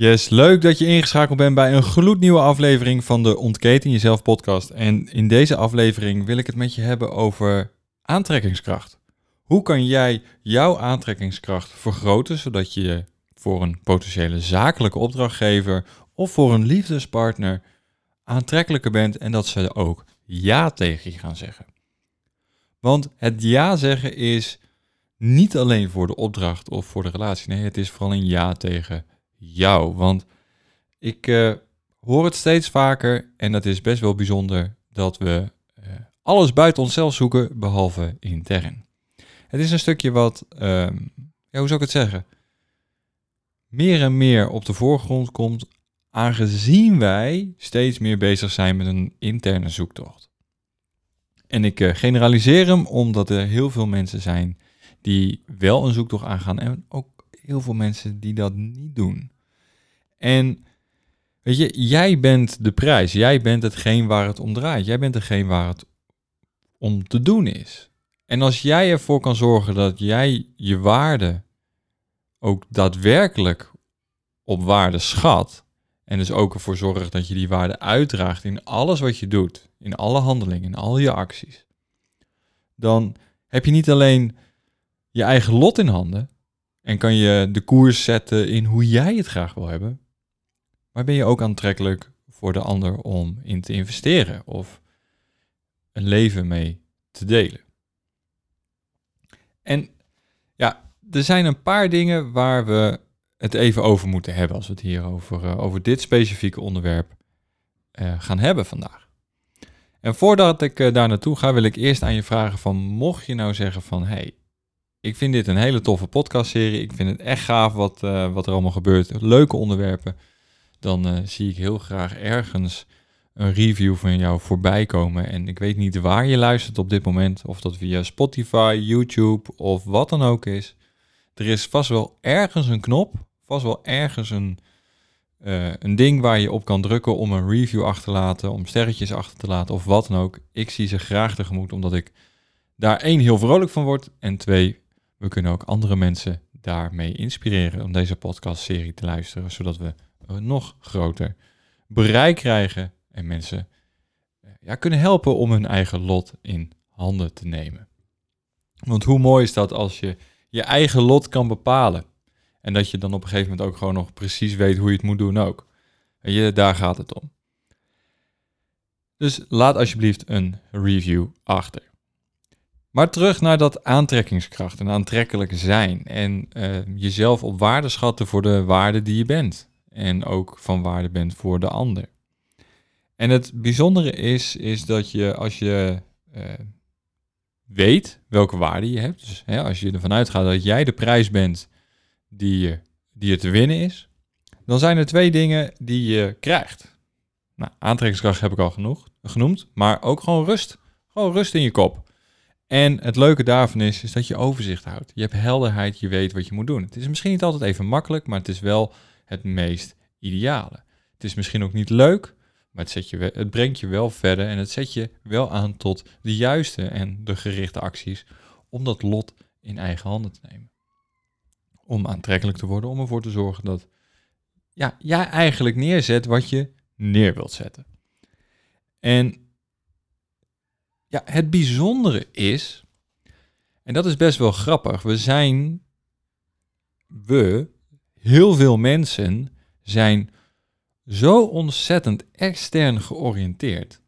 Yes, leuk dat je ingeschakeld bent bij een gloednieuwe aflevering van de Ontketen Jezelf podcast. En in deze aflevering wil ik het met je hebben over aantrekkingskracht. Hoe kan jij jouw aantrekkingskracht vergroten, zodat je voor een potentiële zakelijke opdrachtgever of voor een liefdespartner aantrekkelijker bent en dat ze ook ja tegen je gaan zeggen. Want het ja zeggen is niet alleen voor de opdracht of voor de relatie. Nee, het is vooral een ja tegen jou. Want ik uh, hoor het steeds vaker en dat is best wel bijzonder dat we uh, alles buiten onszelf zoeken behalve intern. Het is een stukje wat, uh, ja, hoe zou ik het zeggen, meer en meer op de voorgrond komt aangezien wij steeds meer bezig zijn met een interne zoektocht. En ik uh, generaliseer hem omdat er heel veel mensen zijn die wel een zoektocht aangaan en ook heel veel mensen die dat niet doen. En weet je, jij bent de prijs. Jij bent hetgeen waar het om draait. Jij bent degene waar het om te doen is. En als jij ervoor kan zorgen dat jij je waarde ook daadwerkelijk op waarde schat. En dus ook ervoor zorgt dat je die waarde uitdraagt in alles wat je doet. In alle handelingen, in al je acties. Dan heb je niet alleen je eigen lot in handen. En kan je de koers zetten in hoe jij het graag wil hebben. Maar ben je ook aantrekkelijk voor de ander om in te investeren of een leven mee te delen? En ja, er zijn een paar dingen waar we het even over moeten hebben als we het hier over, uh, over dit specifieke onderwerp uh, gaan hebben vandaag. En voordat ik uh, daar naartoe ga, wil ik eerst aan je vragen van, mocht je nou zeggen van, hey, ik vind dit een hele toffe podcastserie, ik vind het echt gaaf wat, wat er allemaal gebeurt, leuke onderwerpen, dan uh, zie ik heel graag ergens een review van jou voorbij komen. En ik weet niet waar je luistert op dit moment, of dat via Spotify, YouTube of wat dan ook is. Er is vast wel ergens een knop, vast wel ergens een, uh, een ding waar je op kan drukken om een review achter te laten, om sterretjes achter te laten of wat dan ook. Ik zie ze graag tegemoet, omdat ik daar één heel vrolijk van word en twee, we kunnen ook andere mensen daarmee inspireren om deze podcastserie te luisteren, zodat we nog groter bereik krijgen en mensen eh, ja, kunnen helpen om hun eigen lot in handen te nemen. Want hoe mooi is dat als je je eigen lot kan bepalen en dat je dan op een gegeven moment ook gewoon nog precies weet hoe je het moet doen ook. En je, daar gaat het om. Dus laat alsjeblieft een review achter. Maar terug naar dat aantrekkingskracht en aantrekkelijk zijn en uh, jezelf op waarde schatten voor de waarde die je bent en ook van waarde bent voor de ander. En het bijzondere is, is dat je als je uh, weet welke waarde je hebt, dus hè, als je ervan uitgaat dat jij de prijs bent die, die er te winnen is, dan zijn er twee dingen die je krijgt. Nou, aantrekkingskracht heb ik al genoeg, genoemd, maar ook gewoon rust. Gewoon rust in je kop. En het leuke daarvan is, is dat je overzicht houdt. Je hebt helderheid, je weet wat je moet doen. Het is misschien niet altijd even makkelijk, maar het is wel het meest ideale. Het is misschien ook niet leuk, maar het, zet je, het brengt je wel verder en het zet je wel aan tot de juiste en de gerichte acties om dat lot in eigen handen te nemen. Om aantrekkelijk te worden, om ervoor te zorgen dat ja, jij eigenlijk neerzet wat je neer wilt zetten. En ja, het bijzondere is, en dat is best wel grappig, we zijn, we heel veel mensen zijn zo ontzettend extern georiënteerd.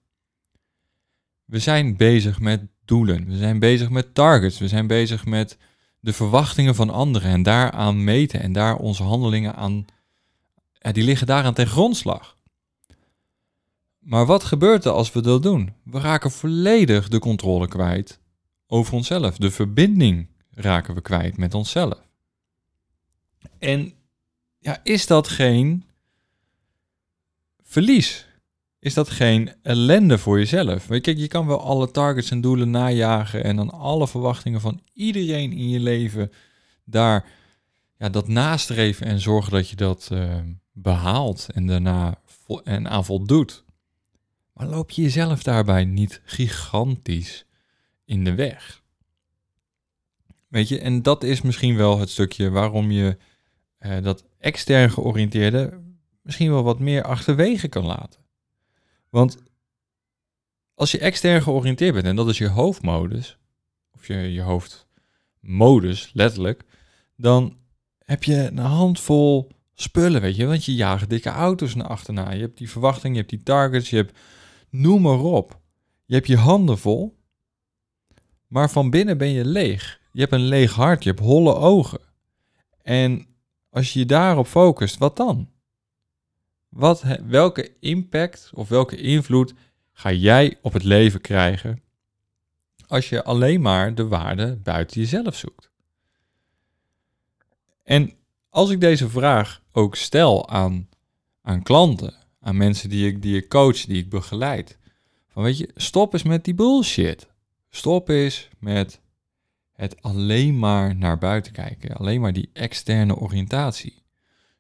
We zijn bezig met doelen, we zijn bezig met targets, we zijn bezig met de verwachtingen van anderen en daaraan meten en daar onze handelingen aan, die liggen daaraan ten grondslag. Maar wat gebeurt er als we dat doen? We raken volledig de controle kwijt over onszelf. De verbinding raken we kwijt met onszelf. En ja, is dat geen verlies? Is dat geen ellende voor jezelf? Kijk, je kan wel alle targets en doelen najagen en dan alle verwachtingen van iedereen in je leven daar ja, dat nastreven en zorgen dat je dat uh, behaalt en daarna en aan voldoet. Maar loop je jezelf daarbij niet gigantisch in de weg? Weet je, en dat is misschien wel het stukje waarom je uh, dat extern georiënteerde misschien wel wat meer achterwege kan laten. Want als je extern georiënteerd bent, en dat is je hoofdmodus, of je, je hoofdmodus letterlijk, dan heb je een handvol spullen, weet je. Want je jaagt dikke auto's naar achterna. Je hebt die verwachting, je hebt die targets, je hebt noem maar op. Je hebt je handen vol, maar van binnen ben je leeg. Je hebt een leeg hart, je hebt holle ogen. En als je je daarop focust, wat dan? Wat, welke impact of welke invloed ga jij op het leven krijgen als je alleen maar de waarde buiten jezelf zoekt? En als ik deze vraag ook stel aan, aan klanten, aan mensen die ik, die ik coach, die ik begeleid, van weet je, stop eens met die bullshit. Stop eens met het alleen maar naar buiten kijken, alleen maar die externe oriëntatie.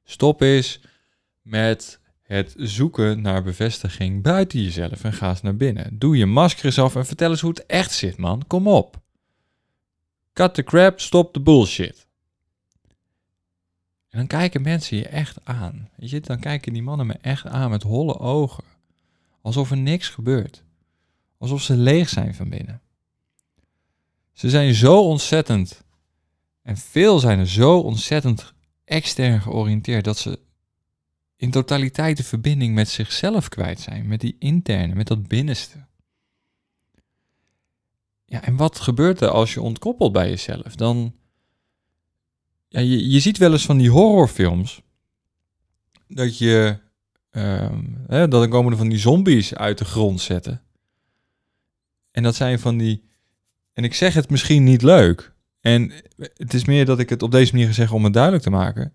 Stop eens met het zoeken naar bevestiging buiten jezelf en ga eens naar binnen. Doe je masker eens af en vertel eens hoe het echt zit, man. Kom op. Cut the crap, stop de bullshit. En dan kijken mensen je echt aan. Weet je, dan kijken die mannen me echt aan met holle ogen. Alsof er niks gebeurt. Alsof ze leeg zijn van binnen. Ze zijn zo ontzettend, en veel zijn er zo ontzettend extern georiënteerd dat ze in totaliteit de verbinding met zichzelf kwijt zijn, met die interne, met dat binnenste. Ja, en wat gebeurt er als je ontkoppelt bij jezelf? Dan, ja, je, je ziet wel eens van die horrorfilms, dat je, um, hè, dat dan komen er van die zombies uit de grond zetten. En dat zijn van die, en ik zeg het misschien niet leuk, en het is meer dat ik het op deze manier zeg om het duidelijk te maken.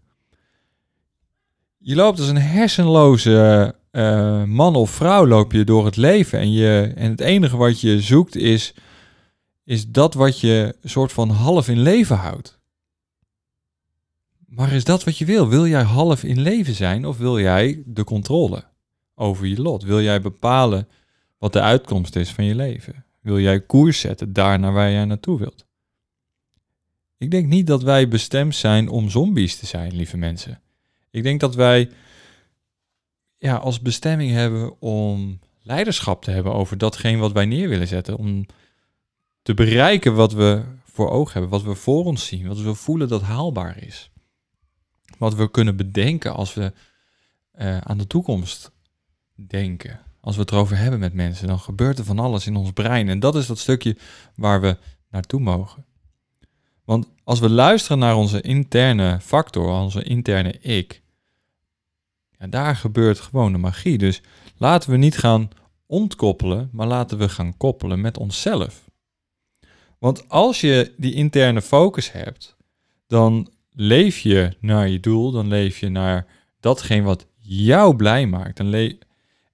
Je loopt als een hersenloze uh, man of vrouw loop je door het leven. En, je, en het enige wat je zoekt is, is dat wat je soort van half in leven houdt. Maar is dat wat je wil? Wil jij half in leven zijn of wil jij de controle over je lot? Wil jij bepalen wat de uitkomst is van je leven? Wil jij koers zetten daar naar waar jij naartoe wilt? Ik denk niet dat wij bestemd zijn om zombies te zijn, lieve mensen. Ik denk dat wij ja, als bestemming hebben om leiderschap te hebben over datgene wat wij neer willen zetten. Om te bereiken wat we voor ogen hebben, wat we voor ons zien, wat we voelen dat haalbaar is. Wat we kunnen bedenken als we uh, aan de toekomst denken. Als we het erover hebben met mensen, dan gebeurt er van alles in ons brein. En dat is dat stukje waar we naartoe mogen. Want als we luisteren naar onze interne factor, onze interne ik, daar gebeurt gewoon de magie. Dus laten we niet gaan ontkoppelen, maar laten we gaan koppelen met onszelf. Want als je die interne focus hebt, dan leef je naar je doel, dan leef je naar datgene wat jou blij maakt. En,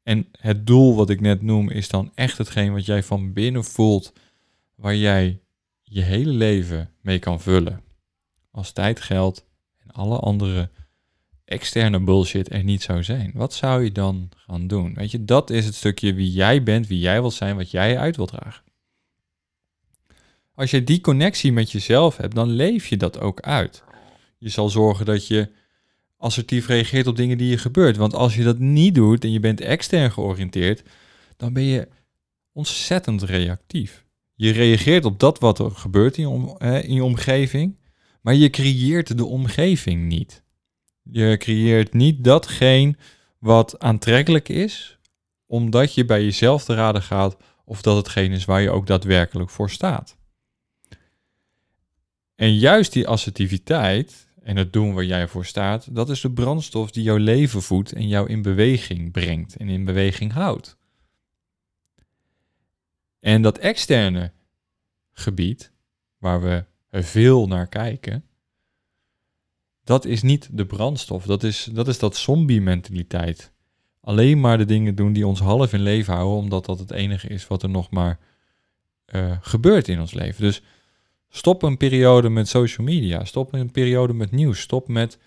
en het doel wat ik net noem is dan echt hetgeen wat jij van binnen voelt, waar jij je hele leven mee kan vullen. Als tijd, geld en alle andere externe bullshit er niet zou zijn, wat zou je dan gaan doen? Weet je, dat is het stukje wie jij bent, wie jij wilt zijn, wat jij uit wilt dragen. Als je die connectie met jezelf hebt, dan leef je dat ook uit. Je zal zorgen dat je assertief reageert op dingen die je gebeurt. Want als je dat niet doet en je bent extern georiënteerd, dan ben je ontzettend reactief. Je reageert op dat wat er gebeurt in je, in je omgeving, maar je creëert de omgeving niet. Je creëert niet datgene wat aantrekkelijk is, omdat je bij jezelf te raden gaat of dat hetgeen is waar je ook daadwerkelijk voor staat. En juist die assertiviteit en het doen waar jij voor staat, dat is de brandstof die jouw leven voedt en jou in beweging brengt en in beweging houdt. En dat externe gebied, waar we veel naar kijken, dat is niet de brandstof. Dat is dat, is dat zombie-mentaliteit. Alleen maar de dingen doen die ons half in leven houden, omdat dat het enige is wat er nog maar uh, gebeurt in ons leven. Dus stop een periode met social media. Stop een periode met nieuws. Stop met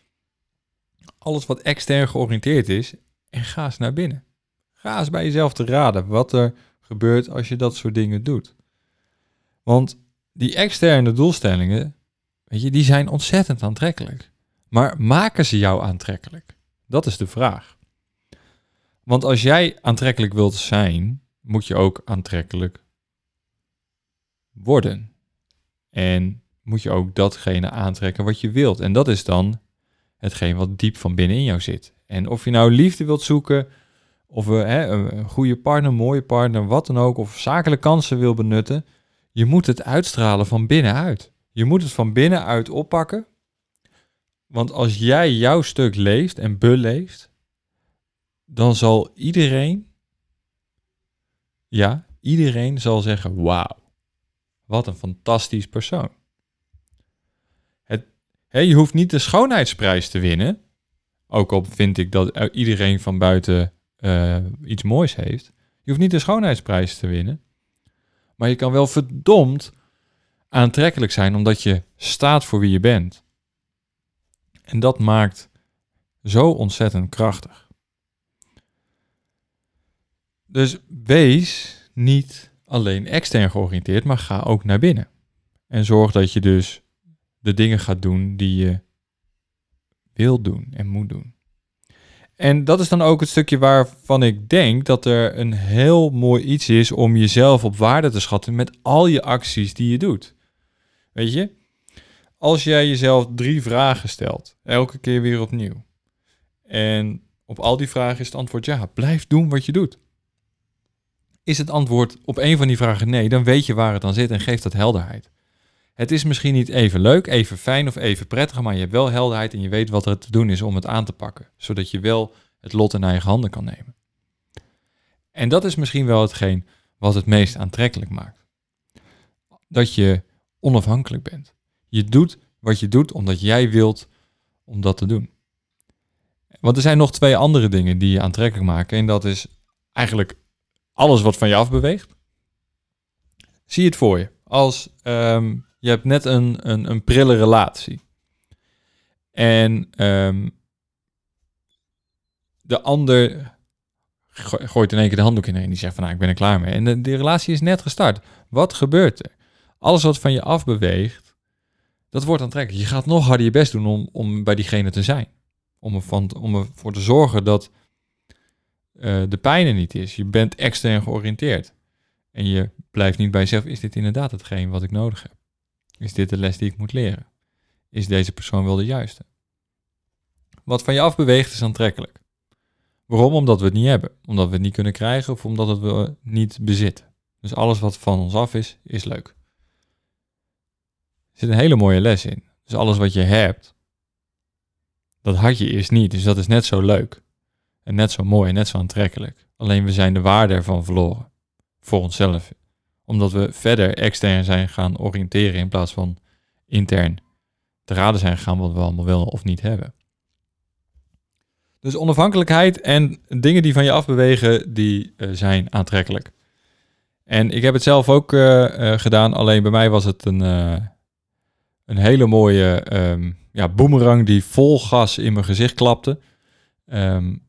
alles wat extern georiënteerd is. En ga eens naar binnen. Ga eens bij jezelf te raden wat er gebeurt als je dat soort dingen doet. Want die externe doelstellingen, weet je, die zijn ontzettend aantrekkelijk. Maar maken ze jou aantrekkelijk? Dat is de vraag. Want als jij aantrekkelijk wilt zijn, moet je ook aantrekkelijk worden. En moet je ook datgene aantrekken wat je wilt. En dat is dan hetgeen wat diep van binnen in jou zit. En of je nou liefde wilt zoeken, of hè, een goede partner, een mooie partner, wat dan ook, of zakelijke kansen wil benutten, je moet het uitstralen van binnenuit. Je moet het van binnenuit oppakken. Want als jij jouw stuk leest en beleeft, dan zal iedereen, ja, iedereen zal zeggen, wauw, wat een fantastisch persoon. Het, je hoeft niet de schoonheidsprijs te winnen, ook al vind ik dat iedereen van buiten uh, iets moois heeft. Je hoeft niet de schoonheidsprijs te winnen, maar je kan wel verdomd aantrekkelijk zijn omdat je staat voor wie je bent. En dat maakt zo ontzettend krachtig. Dus wees niet alleen extern georiënteerd, maar ga ook naar binnen. En zorg dat je dus de dingen gaat doen die je wil doen en moet doen. En dat is dan ook het stukje waarvan ik denk dat er een heel mooi iets is om jezelf op waarde te schatten met al je acties die je doet. Weet je, als jij jezelf drie vragen stelt, elke keer weer opnieuw. En op al die vragen is het antwoord ja, blijf doen wat je doet. Is het antwoord op een van die vragen nee, dan weet je waar het dan zit en geeft dat helderheid. Het is misschien niet even leuk, even fijn of even prettig, maar je hebt wel helderheid en je weet wat er te doen is om het aan te pakken, zodat je wel het lot in eigen handen kan nemen. En dat is misschien wel hetgeen wat het meest aantrekkelijk maakt. Dat je onafhankelijk bent. Je doet wat je doet omdat jij wilt om dat te doen. Want er zijn nog twee andere dingen die je aantrekkelijk maken. En dat is eigenlijk alles wat van je afbeweegt. Zie het voor je. Als um, je hebt net een, een, een prille relatie. En um, de ander gooit in één keer de handdoek in en die zegt van nou, ik ben er klaar mee. En de, de relatie is net gestart. Wat gebeurt er? Alles wat van je afbeweegt, dat wordt aantrekkelijk. Je gaat nog harder je best doen om, om bij diegene te zijn. Om, ervan, om ervoor te zorgen dat uh, de pijn er niet is. Je bent extern georiënteerd. En je blijft niet bij jezelf, is dit inderdaad hetgeen wat ik nodig heb? Is dit de les die ik moet leren? Is deze persoon wel de juiste? Wat van je afbeweegt is aantrekkelijk. Waarom? Omdat we het niet hebben. Omdat we het niet kunnen krijgen of omdat we het niet bezitten. Dus alles wat van ons af is, is leuk. Er zit een hele mooie les in. Dus alles wat je hebt, dat had je eerst niet. Dus dat is net zo leuk. En net zo mooi en net zo aantrekkelijk. Alleen we zijn de waarde ervan verloren. Voor onszelf omdat we verder extern zijn gaan oriënteren in plaats van intern te raden zijn gegaan wat we allemaal wel of niet hebben. Dus onafhankelijkheid en dingen die van je afbewegen, die uh, zijn aantrekkelijk. En ik heb het zelf ook uh, uh, gedaan, alleen bij mij was het een, een hele mooie um, ja, boemerang die vol gas in mijn gezicht klapte. Um,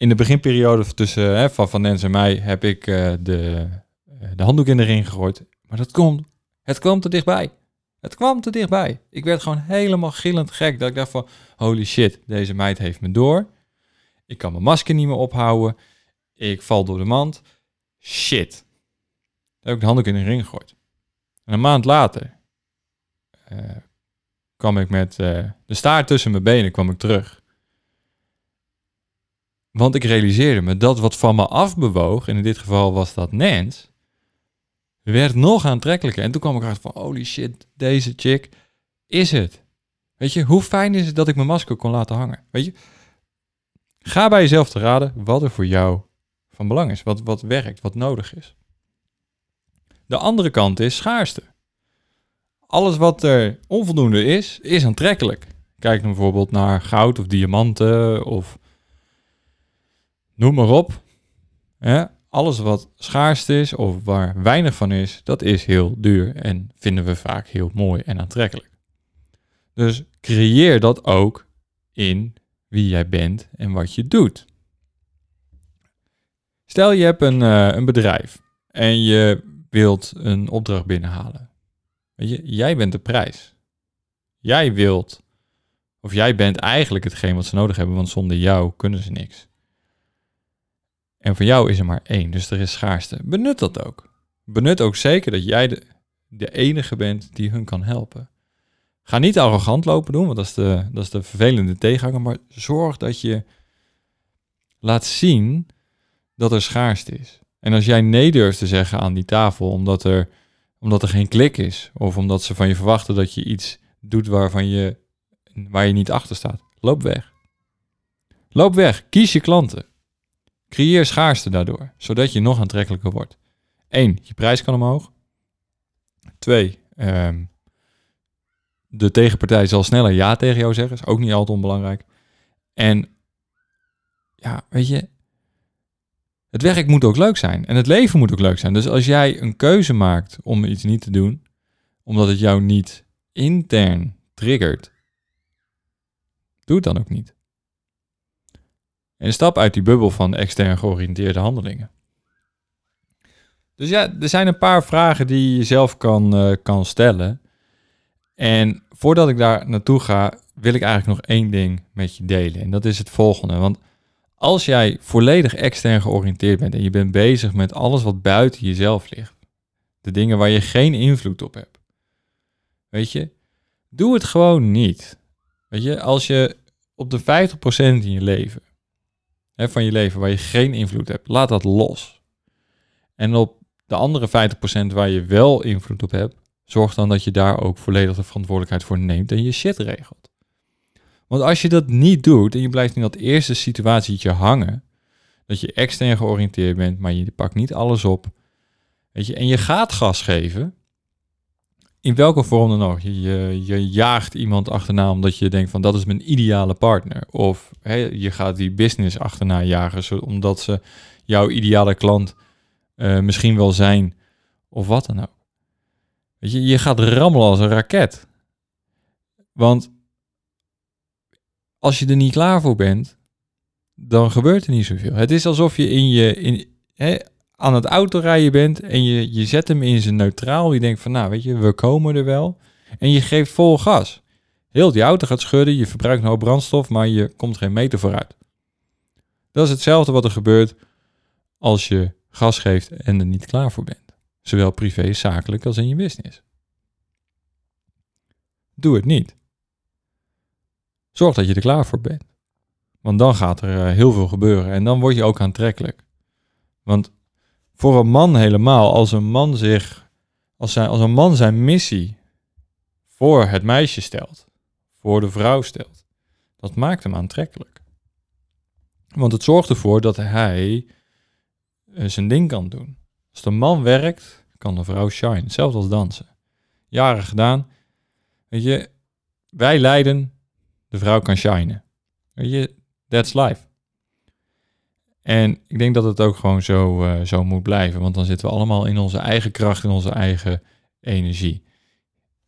in de beginperiode tussen hè, van Van Nens en mij heb ik de eh, de handdoek in de ring gegooid. Maar dat komt, het kwam te dichtbij. Het kwam te dichtbij. Ik werd gewoon helemaal gillend gek. Dat ik dacht van, holy shit, deze meid heeft me door. Ik kan mijn masker niet meer ophouden. Ik val door de mand. Shit. Heb ik de handdoek in de ring gegooid. En een maand later uh, kwam ik met de staart tussen mijn benen kwam ik terug. Want ik realiseerde me dat wat van me afbewoog, en in dit geval was dat Nens, werd nog aantrekkelijker. En toen kwam ik erachter van, holy shit, deze chick is het. Weet je, hoe fijn is het dat ik mijn masker kon laten hangen? Weet je, ga bij jezelf te raden wat er voor jou van belang is, wat, wat werkt, wat nodig is. De andere kant is schaarste. Alles wat er onvoldoende is, is aantrekkelijk. Kijk bijvoorbeeld naar goud of diamanten of noem maar op. alles wat schaars is of waar weinig van is, dat is heel duur en vinden we vaak heel mooi en aantrekkelijk. Dus creëer dat ook in wie jij bent en wat je doet. Stel je hebt een, uh, een bedrijf en je wilt een opdracht binnenhalen. Weet je, jij bent de prijs. Jij wilt, of jij bent eigenlijk hetgeen wat ze nodig hebben, want zonder jou kunnen ze niks. En voor jou is er maar één, dus er is schaarste. Benut dat ook. Benut ook zeker dat jij de, de enige bent die hun kan helpen. Ga niet arrogant lopen doen, want dat is de, dat is de vervelende tegenhanger. Maar zorg dat je laat zien dat er schaarste is. En als jij nee durft te zeggen aan die tafel, omdat er, omdat er geen klik is, of omdat ze van je verwachten dat je iets doet waarvan je, waar je niet achter staat, loop weg. Loop weg, kies je klanten. Creëer schaarste daardoor, zodat je nog aantrekkelijker wordt. Eén, je prijs kan omhoog. Twee, um, de tegenpartij zal sneller ja tegen jou zeggen. Is ook niet altijd onbelangrijk. En ja, weet je, het werk moet ook leuk zijn. En het leven moet ook leuk zijn. Dus als jij een keuze maakt om iets niet te doen, omdat het jou niet intern triggert, doe het dan ook niet. En stap uit die bubbel van extern georiënteerde handelingen. Dus ja, er zijn een paar vragen die je zelf kan, uh, kan stellen. En voordat ik daar naartoe ga, wil ik eigenlijk nog één ding met je delen. En dat is het volgende. Want als jij volledig extern georiënteerd bent en je bent bezig met alles wat buiten jezelf ligt, de dingen waar je geen invloed op hebt, weet je, doe het gewoon niet. Weet je, als je op de 50% in je leven, van je leven waar je geen invloed hebt, laat dat los. En op de andere 50% waar je wel invloed op hebt, zorg dan dat je daar ook volledig de verantwoordelijkheid voor neemt en je shit regelt. Want als je dat niet doet en je blijft in dat eerste situatietje hangen, dat je extern georiënteerd bent, maar je pakt niet alles op, weet je, en je gaat gas geven, in welke vorm dan ook. Je, je, jaagt iemand achterna omdat je denkt van dat is mijn ideale partner. Of je gaat die business achterna jagen omdat ze jouw ideale klant uh, misschien wel zijn. Of wat dan ook. Weet je, je gaat rammelen als een raket. Want als je er niet klaar voor bent, dan gebeurt er niet zoveel. Het is alsof je in je, in, hè, aan het autorijden bent en je, je zet hem in zijn neutraal. Je denkt van, nou weet je, we komen er wel. En je geeft vol gas. Heel die auto gaat schudden, je verbruikt een brandstof, maar je komt geen meter vooruit. Dat is hetzelfde wat er gebeurt als je gas geeft en er niet klaar voor bent. Zowel privé, zakelijk als in je business. Doe het niet. Zorg dat je er klaar voor bent. Want dan gaat er eh, heel veel gebeuren en dan word je ook aantrekkelijk. Want voor een man helemaal, als een man zich, als, zijn, als een man zijn missie voor het meisje stelt, voor de vrouw stelt, dat maakt hem aantrekkelijk. Want het zorgt ervoor dat hij eh, zijn ding kan doen. Als de man werkt, kan de vrouw shine. Hetzelfde als dansen. Jaren gedaan. Weet je, wij leiden, de vrouw kan shinen. Weet je, that's life. En ik denk dat het ook gewoon zo, uh, zo moet blijven, want dan zitten we allemaal in onze eigen kracht, in onze eigen energie.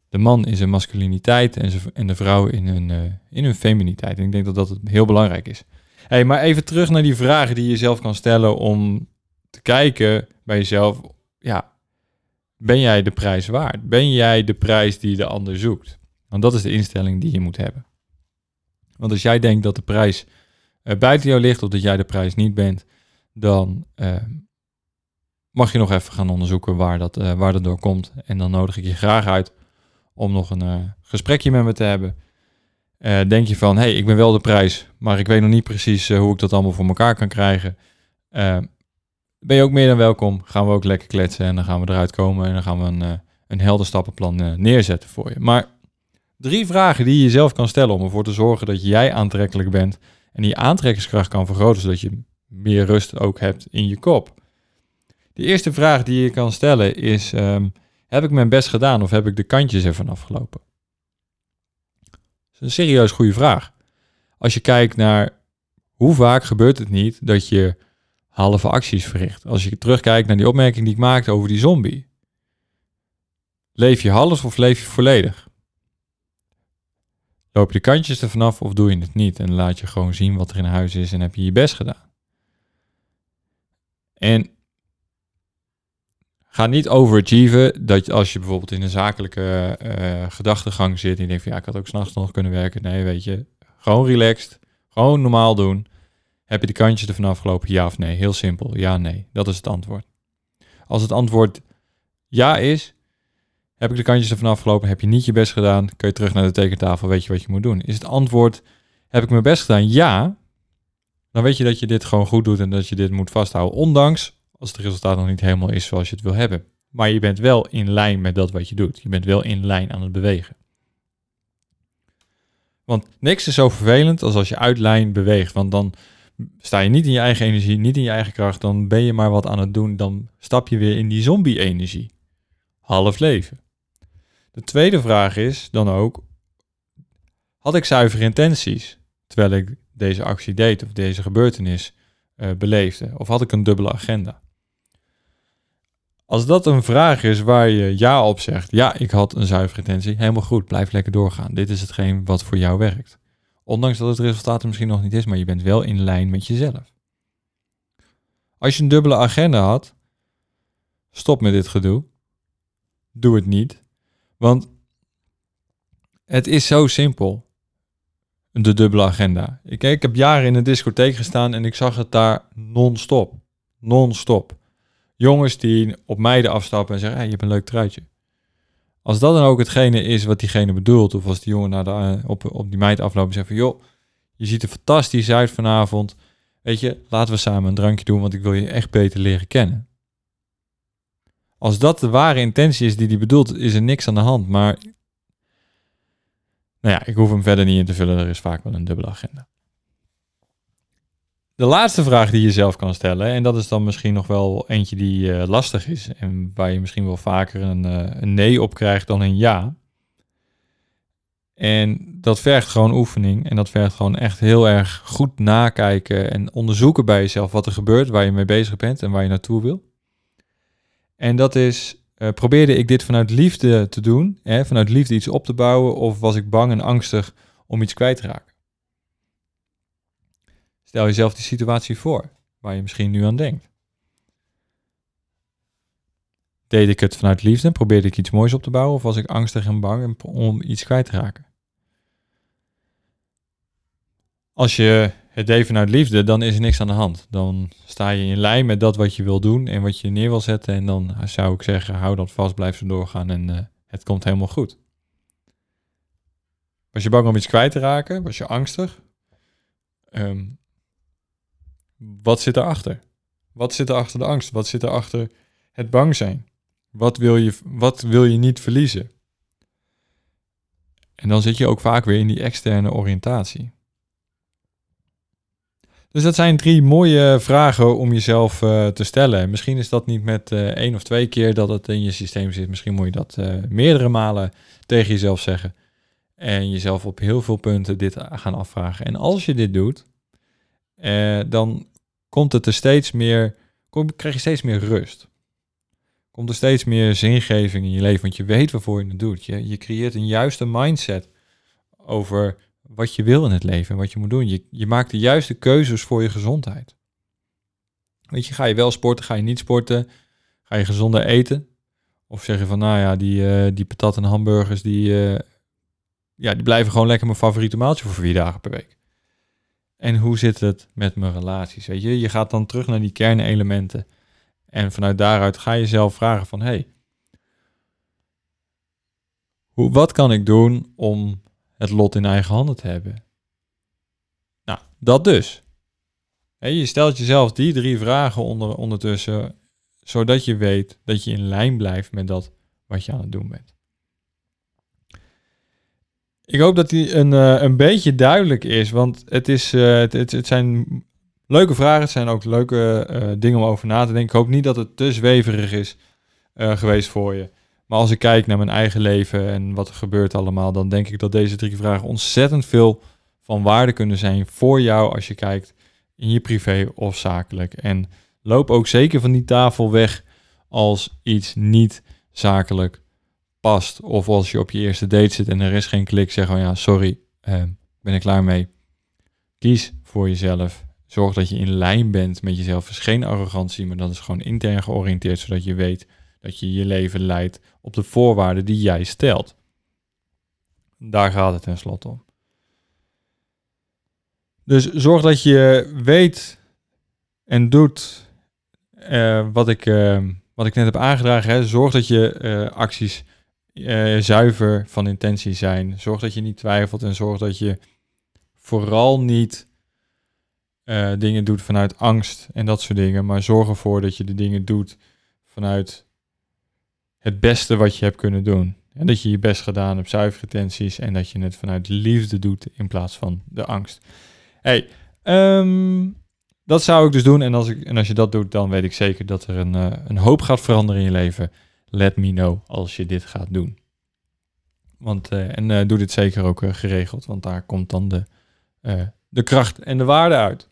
De man in zijn masculiniteit en, de vrouw in hun, uh, in hun feminiteit. En ik denk dat dat heel belangrijk is. Hey, maar even terug naar die vragen die je zelf kan stellen om te kijken bij jezelf. Ja, ben jij de prijs waard? Ben jij de prijs die de ander zoekt? Want dat is de instelling die je moet hebben. Want als jij denkt dat de prijs buiten jou ligt of dat jij de prijs niet bent, dan uh, mag je nog even gaan onderzoeken waar dat, uh, waar dat door komt. En dan nodig ik je graag uit om nog een gesprekje met me te hebben. Eh, denk je van, hé, hey, ik ben wel de prijs, maar ik weet nog niet precies eh, hoe ik dat allemaal voor elkaar kan krijgen. Eh, ben je ook meer dan welkom. Gaan we ook lekker kletsen en dan gaan we eruit komen en dan gaan we een, een helder stappenplan neerzetten voor je. Maar drie vragen die je jezelf kan stellen om ervoor te zorgen dat jij aantrekkelijk bent en die aantrekkingskracht kan vergroten, zodat je meer rust ook hebt in je kop. De eerste vraag die je kan stellen is: ehm, heb ik mijn best gedaan of heb ik de kantjes ervan afgelopen? een serieus goede vraag. Als je kijkt naar hoe vaak gebeurt het niet dat je halve acties verricht. Als je terugkijkt naar die opmerking die ik maakte over die zombie. Leef je half of leef je volledig? Loop je kantjes er vanaf of doe je het niet? En laat je gewoon zien wat er in huis is en heb je je best gedaan. En ga niet overachieven dat als je bijvoorbeeld in een zakelijke uh, gedachtegang zit en je denkt van ja, ik had ook s'nachts nog kunnen werken. Nee, weet je, gewoon relaxed, gewoon normaal doen. Heb je de kantjes er vanaf gelopen, ja of nee? Heel simpel, ja, nee. Dat is het antwoord. Als het antwoord ja is, heb ik de kantjes er vanaf gelopen, heb je niet je best gedaan, kun je terug naar de tekentafel, weet je wat je moet doen. Is het antwoord, heb ik mijn best gedaan, ja, dan weet je dat je dit gewoon goed doet en dat je dit moet vasthouden. Ondanks als het resultaat nog niet helemaal is zoals je het wil hebben. Maar je bent wel in lijn met dat wat je doet. Je bent wel in lijn aan het bewegen. Want niks is zo vervelend als als je uit lijn beweegt. Want dan sta je niet in je eigen energie, niet in je eigen kracht. Dan ben je maar wat aan het doen. Dan stap je weer in die zombie-energie. Half leven. De tweede vraag is dan ook: had ik zuivere intenties terwijl ik deze actie deed of deze gebeurtenis uh, beleefde? Of had ik een dubbele agenda? Als dat een vraag is waar je ja op zegt, ja, ik had een zuivere intentie, helemaal goed, blijf lekker doorgaan. Dit is hetgeen wat voor jou werkt. Ondanks dat het resultaat er misschien nog niet is, maar je bent wel in lijn met jezelf. Als je een dubbele agenda had, stop met dit gedoe. Doe het niet. Want het is zo simpel. De dubbele agenda. Ik, ik heb jaren in een discotheek gestaan en ik zag het daar non-stop. Non-stop jongens die op meiden afstappen en zeggen, hey, je hebt een leuk truitje. Als dat dan ook hetgene is wat diegene bedoelt, of als die jongen naar de, eh, op, op die meid afloopt en zegt van, joh, je ziet er fantastisch uit vanavond. Weet je, laten we samen een drankje doen, want ik wil je echt beter leren kennen. Als dat de ware intentie is die hij bedoelt, is er niks aan de hand. Maar, nou ja, ik hoef hem verder niet in te vullen. Er is vaak wel een dubbele agenda. De laatste vraag die je zelf kan stellen, en dat is dan misschien nog wel eentje die uh, lastig is en waar je misschien wel vaker een, uh, een nee op krijgt dan een ja. En dat vergt gewoon oefening en dat vergt gewoon echt heel erg goed nakijken en onderzoeken bij jezelf wat er gebeurt, waar je mee bezig bent en waar je naartoe wil. En dat is, uh, probeerde ik dit vanuit liefde te doen, hè, vanuit liefde iets op te bouwen, of was ik bang en angstig om iets kwijt te raken? Stel jezelf die situatie voor, waar je misschien nu aan denkt. Deed ik het vanuit liefde? Probeerde ik iets moois op te bouwen? Of was ik angstig en bang om iets kwijt te raken? Als je het deed vanuit liefde, dan is er niks aan de hand. Dan sta je in lijn met dat wat je wil doen en wat je neer wil zetten. En dan zou ik zeggen, hou dat vast, blijf zo doorgaan en uh, het komt helemaal goed. Was je bang om iets kwijt te raken? Was je angstig? Um, wat zit erachter? Wat zit er achter de angst? Wat zit er achter het bang zijn? Wat wil je, wat wil je niet verliezen? En dan zit je ook vaak weer in die externe oriëntatie. Dus dat zijn drie mooie vragen om jezelf uh, te stellen. Misschien is dat niet met uh, één of twee keer dat het in je systeem zit. Misschien moet je dat uh, meerdere malen tegen jezelf zeggen. En jezelf op heel veel punten dit gaan afvragen. En als je dit doet, dan komt het er steeds meer, krijg je steeds meer rust. Komt er steeds meer zingeving in je leven, want je weet waarvoor je het doet. Je creëert een juiste mindset over wat je wil in het leven en wat je moet doen. Je, je maakt de juiste keuzes voor je gezondheid. Weet je, ga je wel sporten, ga je niet sporten, ga je gezonder eten? Of zeg je van, nou ja, die, uh, die patat en hamburgers, die, uh, ja, die blijven gewoon lekker mijn favoriete maaltje voor vier dagen per week. En hoe zit het met mijn relaties? Weet je, je gaat dan terug naar die kernelementen. En vanuit daaruit ga je jezelf vragen van, hey, hoe, wat kan ik doen om het lot in eigen handen te hebben? Nou, dat dus. je stelt jezelf die drie vragen onder, ondertussen, zodat je weet dat je in lijn blijft met dat wat je aan het doen bent. Ik hoop dat die een, uh, een beetje duidelijk is, want het, is, uh, het, het, zijn leuke vragen. Het zijn ook leuke uh, dingen om over na te denken. Ik hoop niet dat het te zweverig is geweest voor je. Maar als ik kijk naar mijn eigen leven en wat er gebeurt allemaal, dan denk ik dat deze drie vragen ontzettend veel van waarde kunnen zijn voor jou als je kijkt in je privé of zakelijk. En loop ook zeker van die tafel weg als iets niet zakelijk past. Of als je op je eerste date zit en er is geen klik, zeg van ja, sorry, uh, ben ik klaar mee. Kies voor jezelf. Zorg dat je in lijn bent met jezelf. is geen arrogantie, maar dat is gewoon intern georiënteerd, zodat je weet dat je je leven leidt op de voorwaarden die jij stelt. Daar gaat het tenslotte om. Dus zorg dat je weet en doet uh, wat, ik, uh, wat ik net heb aangedragen. Hè. Zorg dat je uh, acties zuiver van intentie zijn. Zorg dat je niet twijfelt en zorg dat je vooral niet dingen doet vanuit angst en dat soort dingen. Maar zorg ervoor dat je de dingen doet vanuit het beste wat je hebt kunnen doen. En dat je je best gedaan hebt, zuivere intenties en dat je het vanuit liefde doet in plaats van de angst. Hey, ehm, dat zou ik dus doen. En als, ik, en als je dat doet, dan weet ik zeker dat er een, uh, een hoop gaat veranderen in je leven. Let me know als je dit gaat doen. Want, uh, en uh, doe dit zeker ook geregeld, want daar komt dan de, de kracht en de waarde uit.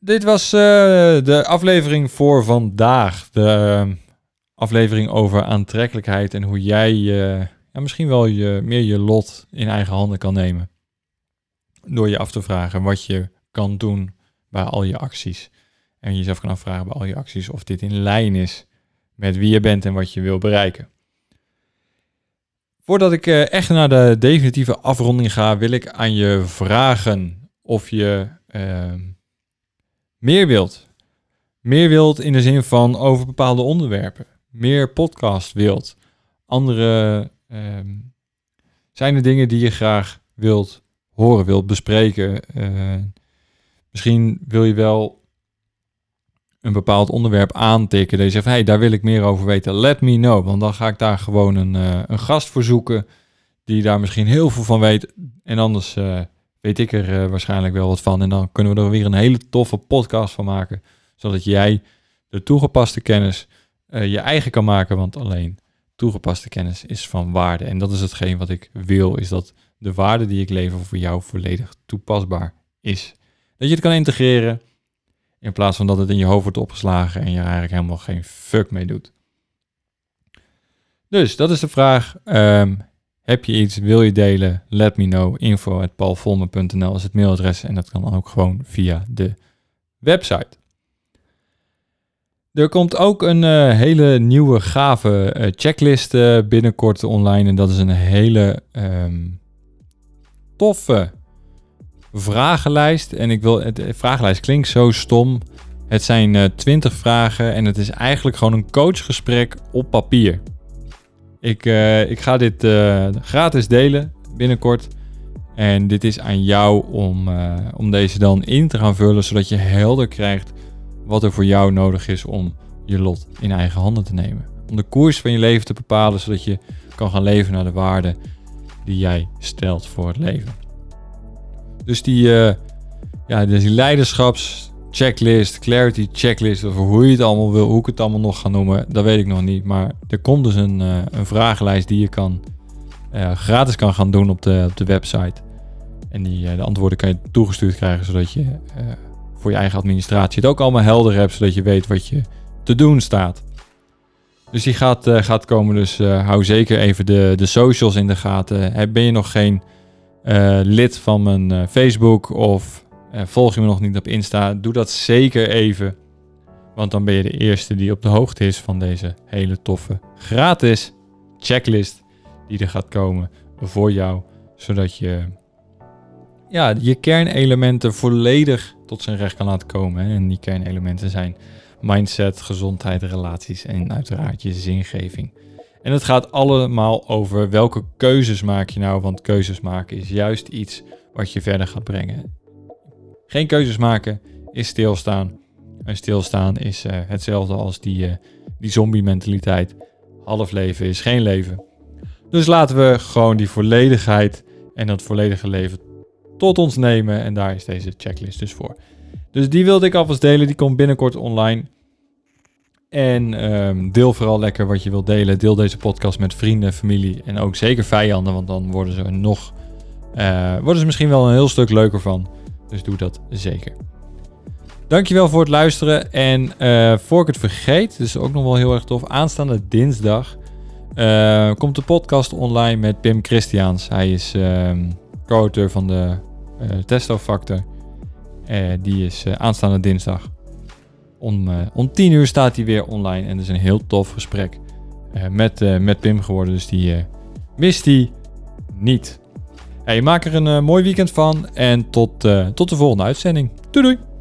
Dit was de aflevering voor vandaag. De ehm, aflevering over aantrekkelijkheid en hoe jij ja, misschien wel je, meer je lot in eigen handen kan nemen. Door je af te vragen wat je kan doen bij al je acties. En jezelf kan afvragen bij al je acties of dit in lijn is met wie je bent en wat je wil bereiken. Voordat ik eh, echt naar de definitieve afronding ga, wil ik aan je vragen of je uh, meer wilt. Meer wilt in de zin van over bepaalde onderwerpen meer podcast wilt, andere ehm, zijn er dingen die je graag wilt horen, wilt bespreken. Uh, misschien wil je wel een bepaald onderwerp aantikken. Dat je zegt, hey, daar wil ik meer over weten. Let me know, want dan ga ik daar gewoon een, uh, een gast voor zoeken die daar misschien heel veel van weet. En anders uh, weet ik er waarschijnlijk wel wat van. En dan kunnen we er weer een hele toffe podcast van maken, zodat jij de toegepaste kennis je eigen kan maken, want alleen toegepaste kennis is van waarde. En dat is hetgeen wat ik wil, is dat de waarde die ik lever voor jou volledig toepasbaar is. Dat je het kan integreren in plaats van dat het in je hoofd wordt opgeslagen en je er eigenlijk helemaal geen fuck mee doet. Dus dat is de vraag. Um, heb je iets, wil je delen? Let me know. Info at paulvolmer.nl is het mailadres en dat kan ook gewoon via de website. Er komt ook een uh, hele nieuwe gave uh, checklist uh, binnenkort online. En dat is een hele um, toffe vragenlijst. En ik wil, het de vragenlijst klinkt zo stom. Het zijn 20 vragen en het is eigenlijk gewoon een coachgesprek op papier. Ik, ik ga dit gratis delen binnenkort. En dit is aan jou om, om deze dan in te gaan vullen, zodat je helder krijgt wat er voor jou nodig is om je lot in eigen handen te nemen. Om de koers van je leven te bepalen, zodat je kan gaan leven naar de waarden die jij stelt voor het leven. Dus die, uh, ja, dus die leiderschapschecklist, clarity checklist, of hoe je het allemaal wil, hoe ik het allemaal nog ga noemen, dat weet ik nog niet. Maar er komt dus een, uh, een vragenlijst die je kan, uh, gratis kan gaan doen op de, op de website. En die, de antwoorden kan je toegestuurd krijgen, zodat je voor je eigen administratie het ook allemaal helder hebt, zodat je weet wat je te doen staat. Dus die gaat, uh, gaat komen, dus uh, hou zeker even de, de socials in de gaten. Ben je nog geen lid van mijn Facebook of volg je me nog niet op Insta, doe dat zeker even. Want dan ben je de eerste die op de hoogte is van deze hele toffe gratis checklist die er gaat komen voor jou. Zodat je ja, je kernelementen volledig tot zijn recht kan laten komen. En die kernelementen zijn mindset, gezondheid, relaties en uiteraard je zingeving. En het gaat allemaal over welke keuzes maak je nou, want keuzes maken is juist iets wat je verder gaat brengen. Geen keuzes maken is stilstaan. En stilstaan is uh, hetzelfde als die, uh, die zombie-mentaliteit. Half leven is geen leven. Dus laten we gewoon die volledigheid en dat volledige leven tot ons nemen. En daar is deze checklist dus voor. Dus die wilde ik alvast delen. Die komt binnenkort online. En um, deel vooral lekker wat je wilt delen. Deel deze podcast met vrienden, familie en ook zeker vijanden. Want dan worden ze nog. Uh, worden ze misschien wel een heel stuk leuker van. Dus doe dat zeker. Dankjewel voor het luisteren. En uh, voor ik het vergeet, dus ook nog wel heel erg tof. Aanstaande dinsdag uh, komt de podcast online met Pim Christiaans. Hij is ehm, co-auteur van de uh, Testo Factor. die is aanstaande dinsdag. Om, om 10 uur staat hij weer online. En het is een heel tof gesprek met, met Pim geworden. Dus die mist hij niet. Hey, maak er een mooi weekend van. En tot, tot de volgende uitzending. Doei doei!